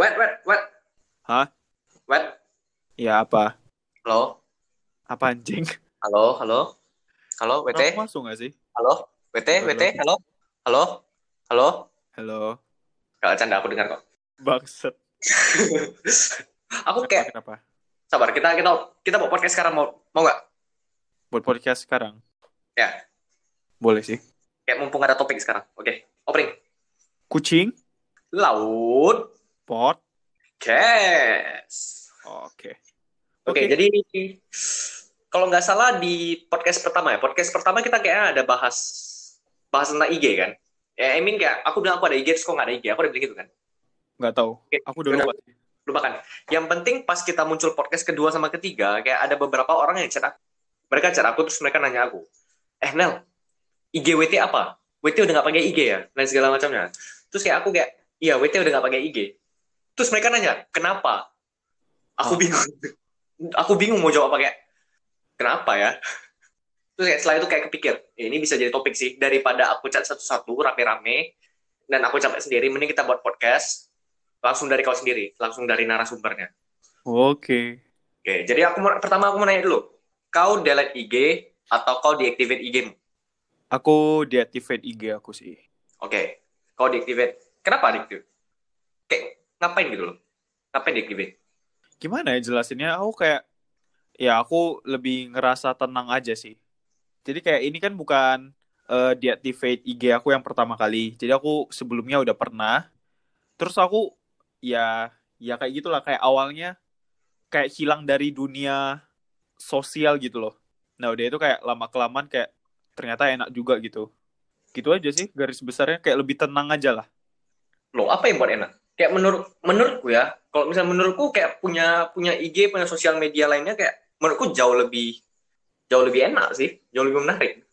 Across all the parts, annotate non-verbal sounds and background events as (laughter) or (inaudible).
Wet, wet, wet. Hah? Wet. Ya apa? Halo? Apa anjing? Halo, halo? Halo, WT? Kamu masuk gak sih? Halo? WT, Halo. WT, halo? Halo? Halo? Halo. Gak canda, aku dengar kok. Bangset. (laughs) aku kayak, Kenapa? sabar, kita kita kita mau podcast sekarang, mau mau nggak? Buat podcast sekarang? Ya. Boleh sih. Kayak mumpung ada topik sekarang. Oke, opening. Kucing? Laut, Kes. Oke. Oke, jadi kalau nggak salah di podcast pertama ya, podcast pertama kita kayak ada bahas bahas tentang IG kan. Ya, I mean kayak aku bilang aku ada IG, terus kok nggak ada IG, aku udah bilang gitu kan. Nggak tahu. Oke, Aku udah lupa. lupakan. Yang penting pas kita muncul podcast kedua sama ketiga, kayak ada beberapa orang yang chat aku. Mereka chat aku, terus mereka nanya aku, eh Nel, IG WT apa? WT udah nggak pakai IG ya? Dan segala macamnya. Terus kayak aku kayak, iya WT udah nggak pakai IG. Terus mereka nanya, kenapa? Aku Oh. bingung. (laughs) aku bingung mau jawab apa kayak, kenapa ya? (laughs) Terus kayak setelah itu kayak kepikir, "Eh, ini bisa jadi topik sih. Daripada aku chat satu-satu, rame-rame, dan aku capek sendiri, mending kita buat podcast, langsung dari kau sendiri, langsung dari narasumbernya. Oke. Oke, jadi aku pertama aku mau nanya dulu, kau delete IG atau kau deactivate IG-mu? Aku deactivate IG aku sih. Oke, kau deactivate. Kenapa deactivate? Kayak ngapain gitu loh? Ngapain deactivate? Gimana ya jelasinnya? Aku kayak, ya aku lebih ngerasa tenang aja sih. Jadi kayak ini kan bukan eh, deactivate IG aku yang pertama kali. Jadi aku sebelumnya udah pernah. Terus aku ya ya kayak gitulah kayak awalnya kayak hilang dari dunia sosial gitu loh. Nah udah itu kayak lama kelamaan kayak ternyata enak juga gitu. Gitu aja sih garis besarnya kayak lebih tenang aja lah. Loh, apa yang buat enak? Kayak menurut menurutku ya, kalau misalnya menurutku kayak punya punya IG, punya sosial media lainnya kayak menurutku jauh lebih jauh lebih enak sih, jauh lebih menarik.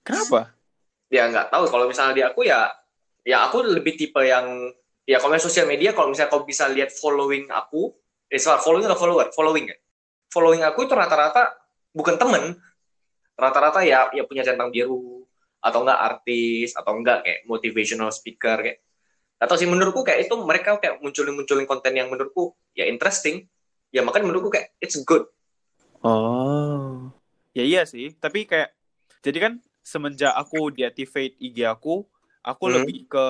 Kenapa? ya nggak tahu kalau misalnya di aku ya ya aku lebih tipe yang ya kalau misalnya sosial media kalau misalnya kau bisa lihat following aku eh salah following atau follower following ya following aku itu rata-rata bukan temen rata-rata ya ya punya centang biru atau enggak artis atau enggak kayak motivational speaker kayak atau sih menurutku kayak itu mereka kayak munculin munculin konten yang menurutku ya interesting ya makanya menurutku kayak it's good Oh. Ya iya sih, tapi kayak jadi kan semenjak aku deactivate IG aku, aku Hmm. lebih ke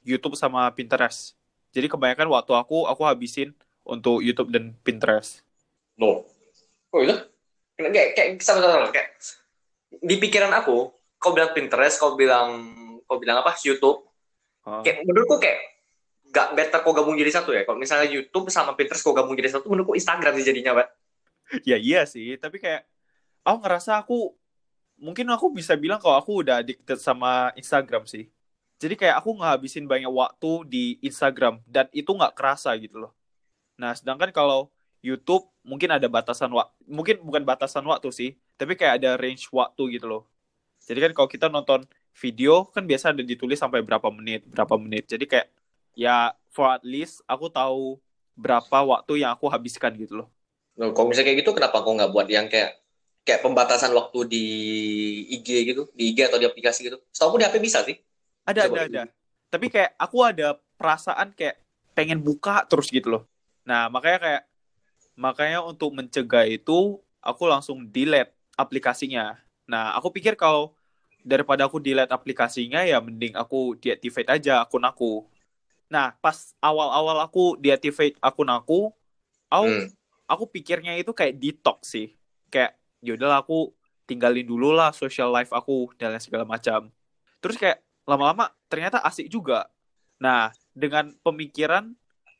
YouTube sama Pinterest. Jadi kebanyakan waktu aku aku habisin untuk YouTube dan Pinterest. No. Oh itu? Kayak, kayak, sama sama kayak di pikiran aku, kau bilang Pinterest, kau bilang kau bilang apa? YouTube. Oh. Kayak menurutku kayak gak better kau gabung jadi satu ya. Kalau misalnya YouTube sama Pinterest kau gabung jadi satu, menurutku Instagram sih jadinya, Pak. Ya iya sih, tapi kayak aku ngerasa aku mungkin aku bisa bilang kalau aku udah addicted sama Instagram sih. Jadi kayak aku ngabisin banyak waktu di Instagram dan itu nggak kerasa gitu loh. Nah, sedangkan kalau YouTube mungkin ada batasan waktu, mungkin bukan batasan waktu sih, tapi kayak ada range waktu gitu loh. Jadi kan kalau kita nonton video kan biasa ada ditulis sampai berapa menit, berapa menit. Jadi kayak ya for at least aku tahu berapa waktu yang aku habiskan gitu loh. Loh, kalau misalnya kayak gitu, kenapa kau nggak buat yang kayak kayak pembatasan waktu di IG gitu, di IG atau di aplikasi gitu? Setahu aku di HP bisa sih. Ada, Coba ada, ada. Tapi kayak aku ada perasaan kayak pengen buka terus gitu loh. Nah, makanya kayak makanya untuk mencegah itu aku langsung delete aplikasinya. Nah, aku pikir kalau daripada aku delete aplikasinya ya mending aku deactivate aja akun aku. Nah, pas awal-awal aku deactivate akun aku, aku Hmm. aku pikirnya itu kayak detox sih. Kayak yaudah aku tinggalin dulu lah social life aku dan lain segala macam. Terus kayak lama-lama ternyata asik juga. Nah, dengan pemikiran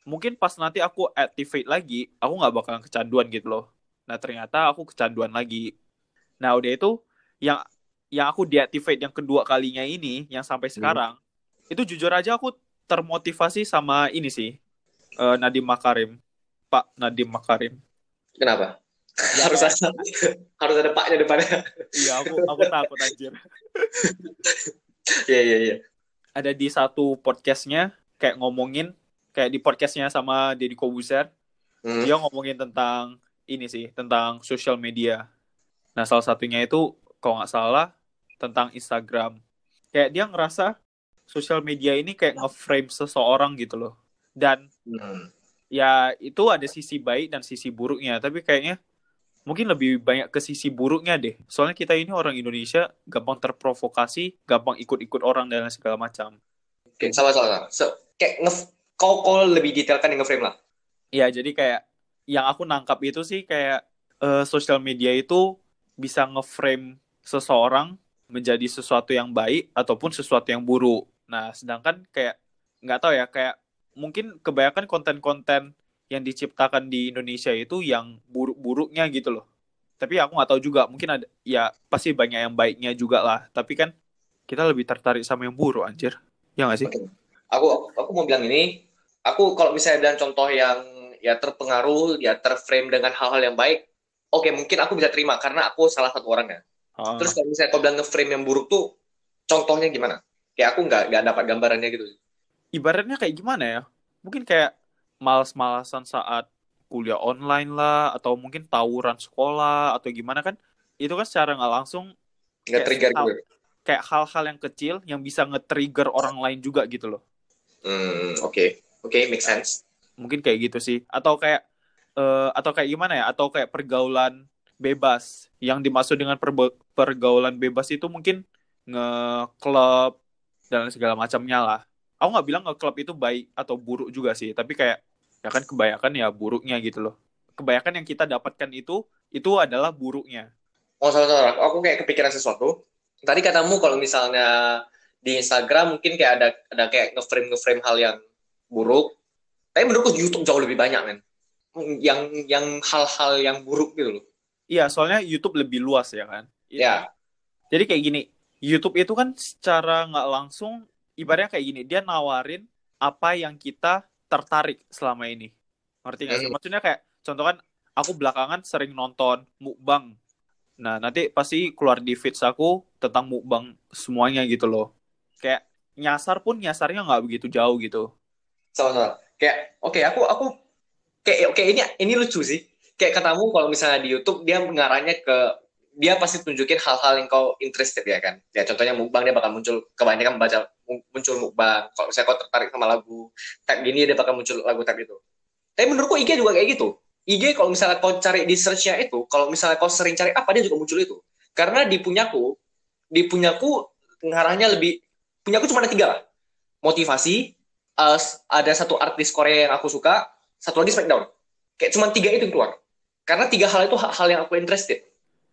mungkin pas nanti aku activate lagi, aku nggak bakalan kecanduan gitu loh. Nah, ternyata aku kecanduan lagi. Nah, udah itu yang yang aku deactivate yang kedua kalinya ini, yang sampai sekarang, itu jujur aja aku termotivasi sama ini sih, eh, Nadiem Makarim. Pak Nadiem Makarim. Kenapa? Ya, (laughs) harus ada harus ada paknya depannya. Iya, aku aku takut anjir. Iya iya iya. Ada di satu podcastnya kayak ngomongin kayak di podcastnya sama Deddy Kobuser, Hmm. dia ngomongin tentang ini sih, tentang social media. Nah, salah satunya itu kalau nggak salah tentang Instagram. Kayak dia ngerasa sosial media ini kayak nge-frame seseorang gitu loh. Dan Hmm. ya itu ada sisi baik dan sisi buruknya. Tapi kayaknya mungkin lebih banyak ke sisi buruknya deh. Soalnya kita ini orang Indonesia gampang terprovokasi, gampang ikut-ikut orang dan segala macam. Oke, sama sama. So, kayak nge kau kau lebih detailkan yang ngeframe lah. Ya, jadi kayak yang aku nangkap itu sih kayak eh, sosial media itu bisa ngeframe seseorang menjadi sesuatu yang baik ataupun sesuatu yang buruk. Nah, sedangkan kayak nggak tahu ya, kayak mungkin kebanyakan konten-konten yang diciptakan di Indonesia itu yang buruk-buruknya gitu loh. Tapi aku nggak tahu juga, mungkin ada ya pasti banyak yang baiknya juga lah. Tapi kan kita lebih tertarik sama yang buruk anjir. Ya nggak sih? Aku aku mau bilang ini, aku kalau misalnya bilang contoh yang ya terpengaruh, ya terframe dengan hal-hal yang baik, oke mungkin aku bisa terima karena aku salah satu orangnya. Ah. Terus kalau misalnya kau bilang ngeframe yang buruk tuh, contohnya gimana? Kayak aku nggak nggak dapat gambarannya gitu. ibaratnya kayak gimana ya? Mungkin kayak males-malasan saat kuliah online lah, atau mungkin tawuran sekolah, atau gimana kan? Itu kan secara nggak langsung Nggak trigger gue. kayak hal-hal yang kecil yang bisa nge-trigger orang lain juga gitu loh. Hmm, oke. Oke, make sense. Mungkin kayak gitu sih. Atau kayak eh, atau kayak gimana ya? Atau kayak pergaulan bebas. Yang dimaksud dengan pergaulan bebas itu mungkin nge-club dan segala macamnya lah. Aku nggak bilang nge-club itu baik atau buruk juga sih, tapi kayak ya kan kebanyakan ya buruknya gitu loh. Kebanyakan yang kita dapatkan itu itu adalah buruknya. Oh, salah salah. Aku kayak kepikiran sesuatu. Tadi katamu kalau misalnya di Instagram mungkin kayak ada ada kayak ngeframe ngeframe hal yang buruk. Tapi menurutku YouTube jauh lebih banyak, men. Yang yang hal-hal yang buruk gitu loh. Iya, soalnya YouTube lebih luas ya kan. Ya, Jadi kayak gini, YouTube itu kan secara nggak langsung ibaratnya kayak gini, dia nawarin apa yang kita tertarik selama ini. Ngerti nggak sih? Hmm. Maksudnya kayak contoh kan aku belakangan sering nonton mukbang. Nah, nanti pasti keluar di feeds aku tentang mukbang semuanya gitu loh. Kayak nyasar pun nyasarnya nggak begitu jauh gitu. sama-sama. Kayak oke, aku aku kayak oke ini ini lucu sih. Kayak katamu kalau misalnya di YouTube dia mengarahnya ke dia pasti tunjukin hal-hal yang kau interested ya kan. Ya contohnya mukbang dia bakal muncul kebanyakan baca muncul mukbang. Kalau misalnya kau tertarik sama lagu tab gini dia bakal muncul lagu tab itu. Tapi menurutku IG juga kayak gitu. IG kalau misalnya kau cari di search-nya itu, kalau misalnya kau sering cari apa dia juga muncul itu. Karena di punyaku, di punyaku ngarahnya lebih punyaku cuma ada tiga lah. Motivasi, uh, ada satu artis Korea yang aku suka, satu lagi Smackdown. Kayak cuma tiga itu yang keluar. Karena tiga hal itu hal yang aku interested.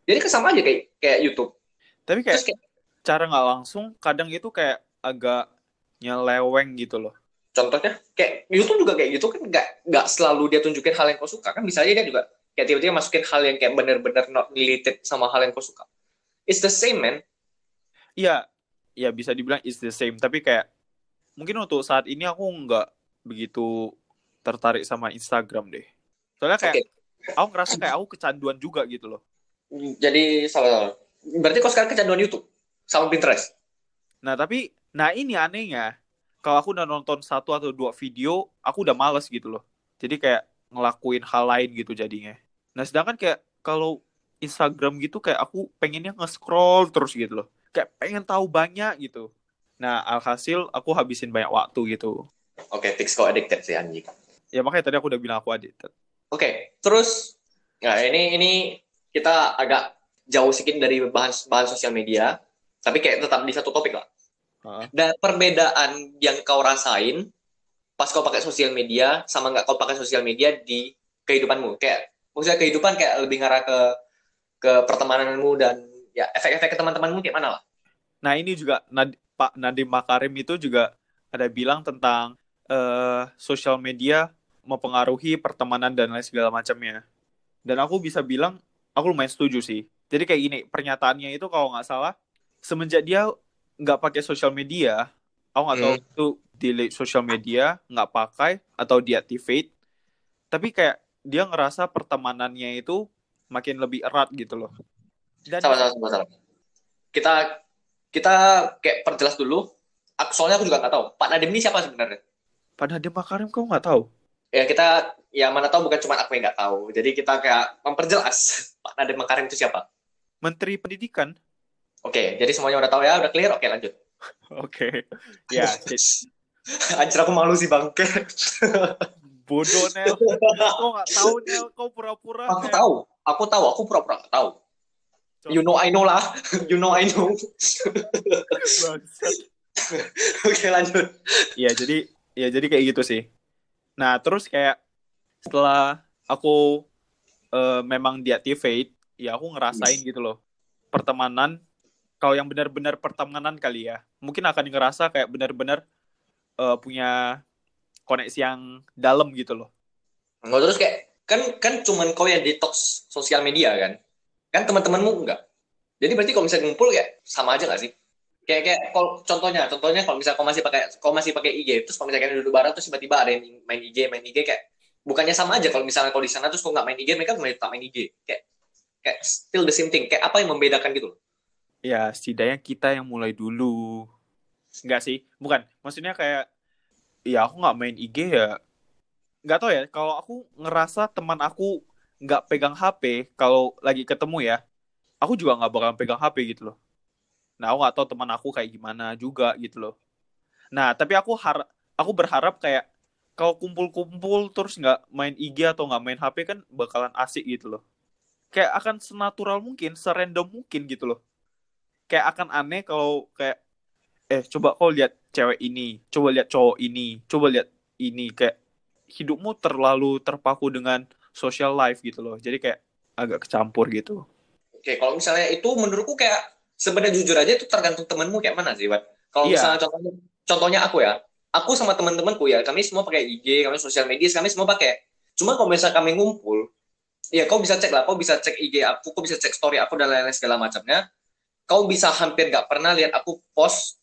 Jadi kan sama aja kayak kayak YouTube. Tapi kayak Terus kayak cara nggak langsung kadang itu kayak agak nyeleweng gitu loh. contohnya kayak YouTube juga kayak gitu kan nggak nggak selalu dia tunjukin hal yang kau suka kan bisa aja dia juga kayak tiba-tiba masukin hal yang kayak bener-bener not related sama hal yang kau suka. It's the same man. Iya, ya bisa dibilang it's the same. Tapi kayak mungkin untuk saat ini aku nggak begitu tertarik sama Instagram deh. Soalnya kayak Oke. Aku ngerasa kayak aku kecanduan juga gitu loh. Jadi salah. Berarti kau sekarang kecanduan YouTube sama Pinterest. Nah tapi, nah ini anehnya. Kalau aku udah nonton satu atau dua video, aku udah males gitu loh. Jadi kayak ngelakuin hal lain gitu jadinya. Nah sedangkan kayak kalau Instagram gitu kayak aku pengennya nge-scroll terus gitu loh. Kayak pengen tahu banyak gitu. Nah alhasil aku habisin banyak waktu gitu. Oke, fix kau addicted sih anjing. Ya makanya tadi aku udah bilang aku addicted. Oke, terus nah ini ini kita agak jauh sedikit dari bahan bahan sosial media, tapi kayak tetap di satu topik lah. Heeh. Dan perbedaan yang kau rasain pas kau pakai sosial media sama nggak kau pakai sosial media di kehidupanmu. Kayak maksudnya kehidupan kayak lebih ngarah ke ke pertemananmu dan ya efek-efek ke teman-temanmu kayak mana lah. Nah ini juga Nad- Pak Nadiem Makarim itu juga ada bilang tentang eh, sosial media mempengaruhi pertemanan dan lain segala macamnya. Dan aku bisa bilang aku lumayan setuju sih. Jadi kayak gini pernyataannya itu kalau nggak salah semenjak dia nggak pakai sosial media, aku nggak tahu Hmm. itu delete sosial media, nggak pakai atau deactivate. Tapi kayak dia ngerasa pertemanannya itu makin lebih erat gitu loh. Dan Sama sama sama. sama. Kita kita kayak perjelas dulu. Aku, soalnya aku juga nggak tahu. Pak Nadiem ini siapa sebenarnya? Pak Nadiem Makarim kau nggak tahu? Ya kita ya mana tahu bukan cuma aku yang nggak tahu jadi kita kayak memperjelas (laughs) Pak Nadiem Makarim itu siapa Menteri Pendidikan. oke jadi semuanya udah tahu ya udah clear oke lanjut (laughs) Oke. Ya, jadi, (laughs) Anjir aku malu sih bangke. Bodoh Nel. Kau nggak tahu Nel, kau pura-pura. aku Nel. tahu, aku tahu, aku pura-pura nggak tahu. Coba. You know I know lah. you know I know. Oke lanjut. Iya jadi ya jadi kayak gitu sih. Nah terus kayak setelah aku eh, memang deactivate, ya aku ngerasain gitu loh pertemanan. Kalau yang benar-benar pertemanan kali ya, mungkin akan ngerasa kayak benar-benar eh, punya koneksi yang dalam gitu loh. Nggak terus kayak kan kan cuman kau yang detox sosial media kan? Kan teman-temanmu enggak. Jadi berarti kalau misalnya ngumpul kayak sama aja nggak sih? Kayak kayak kalau contohnya contohnya kalau misalnya kau masih pakai kau masih pakai IG terus kalau misalnya duduk bareng terus tiba-tiba ada yang main IG main IG kayak bukannya sama aja kalau misalnya kau di sana terus kau nggak main IG mereka main tak main IG kayak kayak still the same thing kayak apa yang membedakan gitu loh. Ya setidaknya kita yang mulai dulu. Enggak sih, bukan. Maksudnya kayak, ya aku nggak main IG ya. Nggak tahu ya, kalau aku ngerasa teman aku nggak pegang HP, kalau lagi ketemu ya, aku juga nggak bakal pegang HP gitu loh. Nah, aku nggak tahu teman aku kayak gimana juga gitu loh. Nah, tapi aku har aku berharap kayak kalau kumpul-kumpul terus nggak main IG atau nggak main HP kan bakalan asik gitu loh. Kayak akan senatural mungkin, serandom mungkin gitu loh. Kayak akan aneh kalau kayak eh coba kau lihat cewek ini, coba lihat cowok ini, coba lihat ini kayak hidupmu terlalu terpaku dengan social life gitu loh. Jadi kayak agak kecampur gitu. Oke, kalau misalnya itu menurutku kayak sebenarnya jujur aja itu tergantung temenmu kayak mana sih, Wat. Kalau Iya. misalnya contohnya, contohnya aku ya, aku sama teman-temanku ya, kami semua pakai IG, kami sosial media, kami semua pakai. Cuma kalau misalnya kami ngumpul, ya kau bisa cek lah, kau bisa cek IG aku, kau bisa cek story aku dan lain-lain segala macamnya. Kau bisa hampir nggak pernah lihat aku post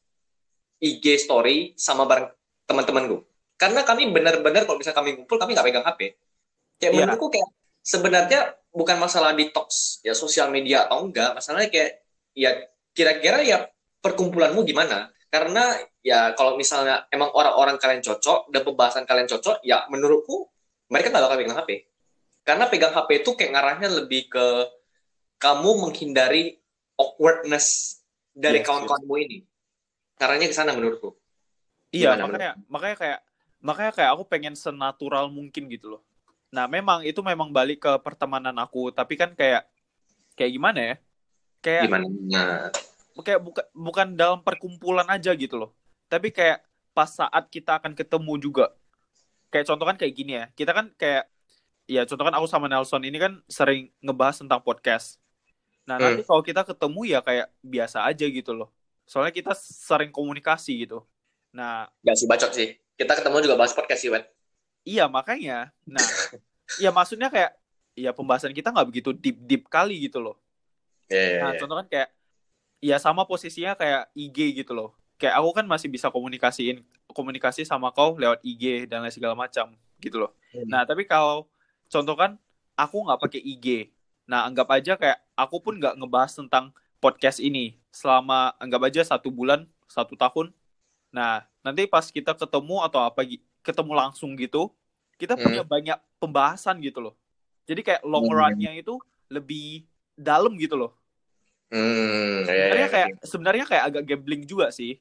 IG story sama bareng teman-temanku. Karena kami benar-benar kalau misalnya kami ngumpul, kami nggak pegang HP. Kayak Iya. menurutku kayak sebenarnya bukan masalah detox ya sosial media atau enggak, masalahnya kayak ya kira-kira ya perkumpulanmu gimana? Karena ya kalau misalnya emang orang-orang kalian cocok dan pembahasan kalian cocok, ya menurutku mereka nggak bakal pegang HP. Karena pegang HP itu kayak ngarahnya lebih ke kamu menghindari awkwardness dari Yes, kawan-kawanmu ini. Ngarahnya ke sana menurutku. Iya, Gimana makanya makanya kayak makanya kayak aku pengen senatural mungkin gitu loh. Nah, memang itu memang balik ke pertemanan aku, tapi kan kayak kayak gimana ya? Kayak Gimana? Kayak bukan bukan dalam perkumpulan aja gitu loh. Tapi kayak pas saat kita akan ketemu juga. Kayak contoh kan kayak gini ya. Kita kan kayak ya contoh kan aku sama Nelson ini kan sering ngebahas tentang podcast. Nah, Hmm. nanti kalau kita ketemu ya kayak biasa aja gitu loh. Soalnya kita sering komunikasi gitu. Nah, nggak sih bacot sih. Kita ketemu juga bahas podcast sih, Wet. Iya makanya. Nah, (laughs) ya maksudnya kayak ya pembahasan kita nggak begitu deep deep kali gitu loh. Iya, iya, Nah, iya. contoh kan kayak ya sama posisinya kayak IG gitu loh. Kayak aku kan masih bisa komunikasiin komunikasi sama kau lewat IG dan lain segala macam gitu loh. Hmm. Nah, tapi kalau contoh kan aku nggak pakai IG. Nah, anggap aja kayak aku pun nggak ngebahas tentang podcast ini selama anggap aja satu bulan, satu tahun. Nah, nanti pas kita ketemu atau apa ketemu langsung gitu, kita Hmm. punya banyak pembahasan gitu loh. Jadi kayak long Hmm. run-nya itu lebih dalam gitu loh. Hmm, iya, iya, Sebenarnya iya. kayak sebenarnya kayak agak gambling juga sih.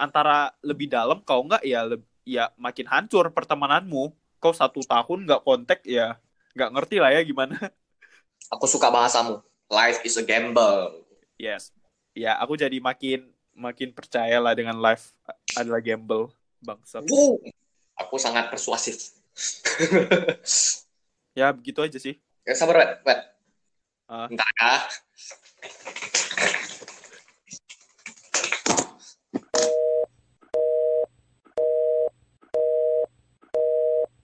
Antara lebih dalam kalau enggak ya leb- ya makin hancur pertemananmu. Kau satu tahun nggak kontak ya nggak ngerti lah ya gimana. (laughs) Aku suka bahasamu. Life is a gamble. Yes. Ya, aku jadi makin makin percaya lah dengan life adalah gamble bangsat. Wuh, Aku sangat persuasif. (laughs) Ya, begitu aja sih. ya, sabar, Wet. Wet. 你打呀。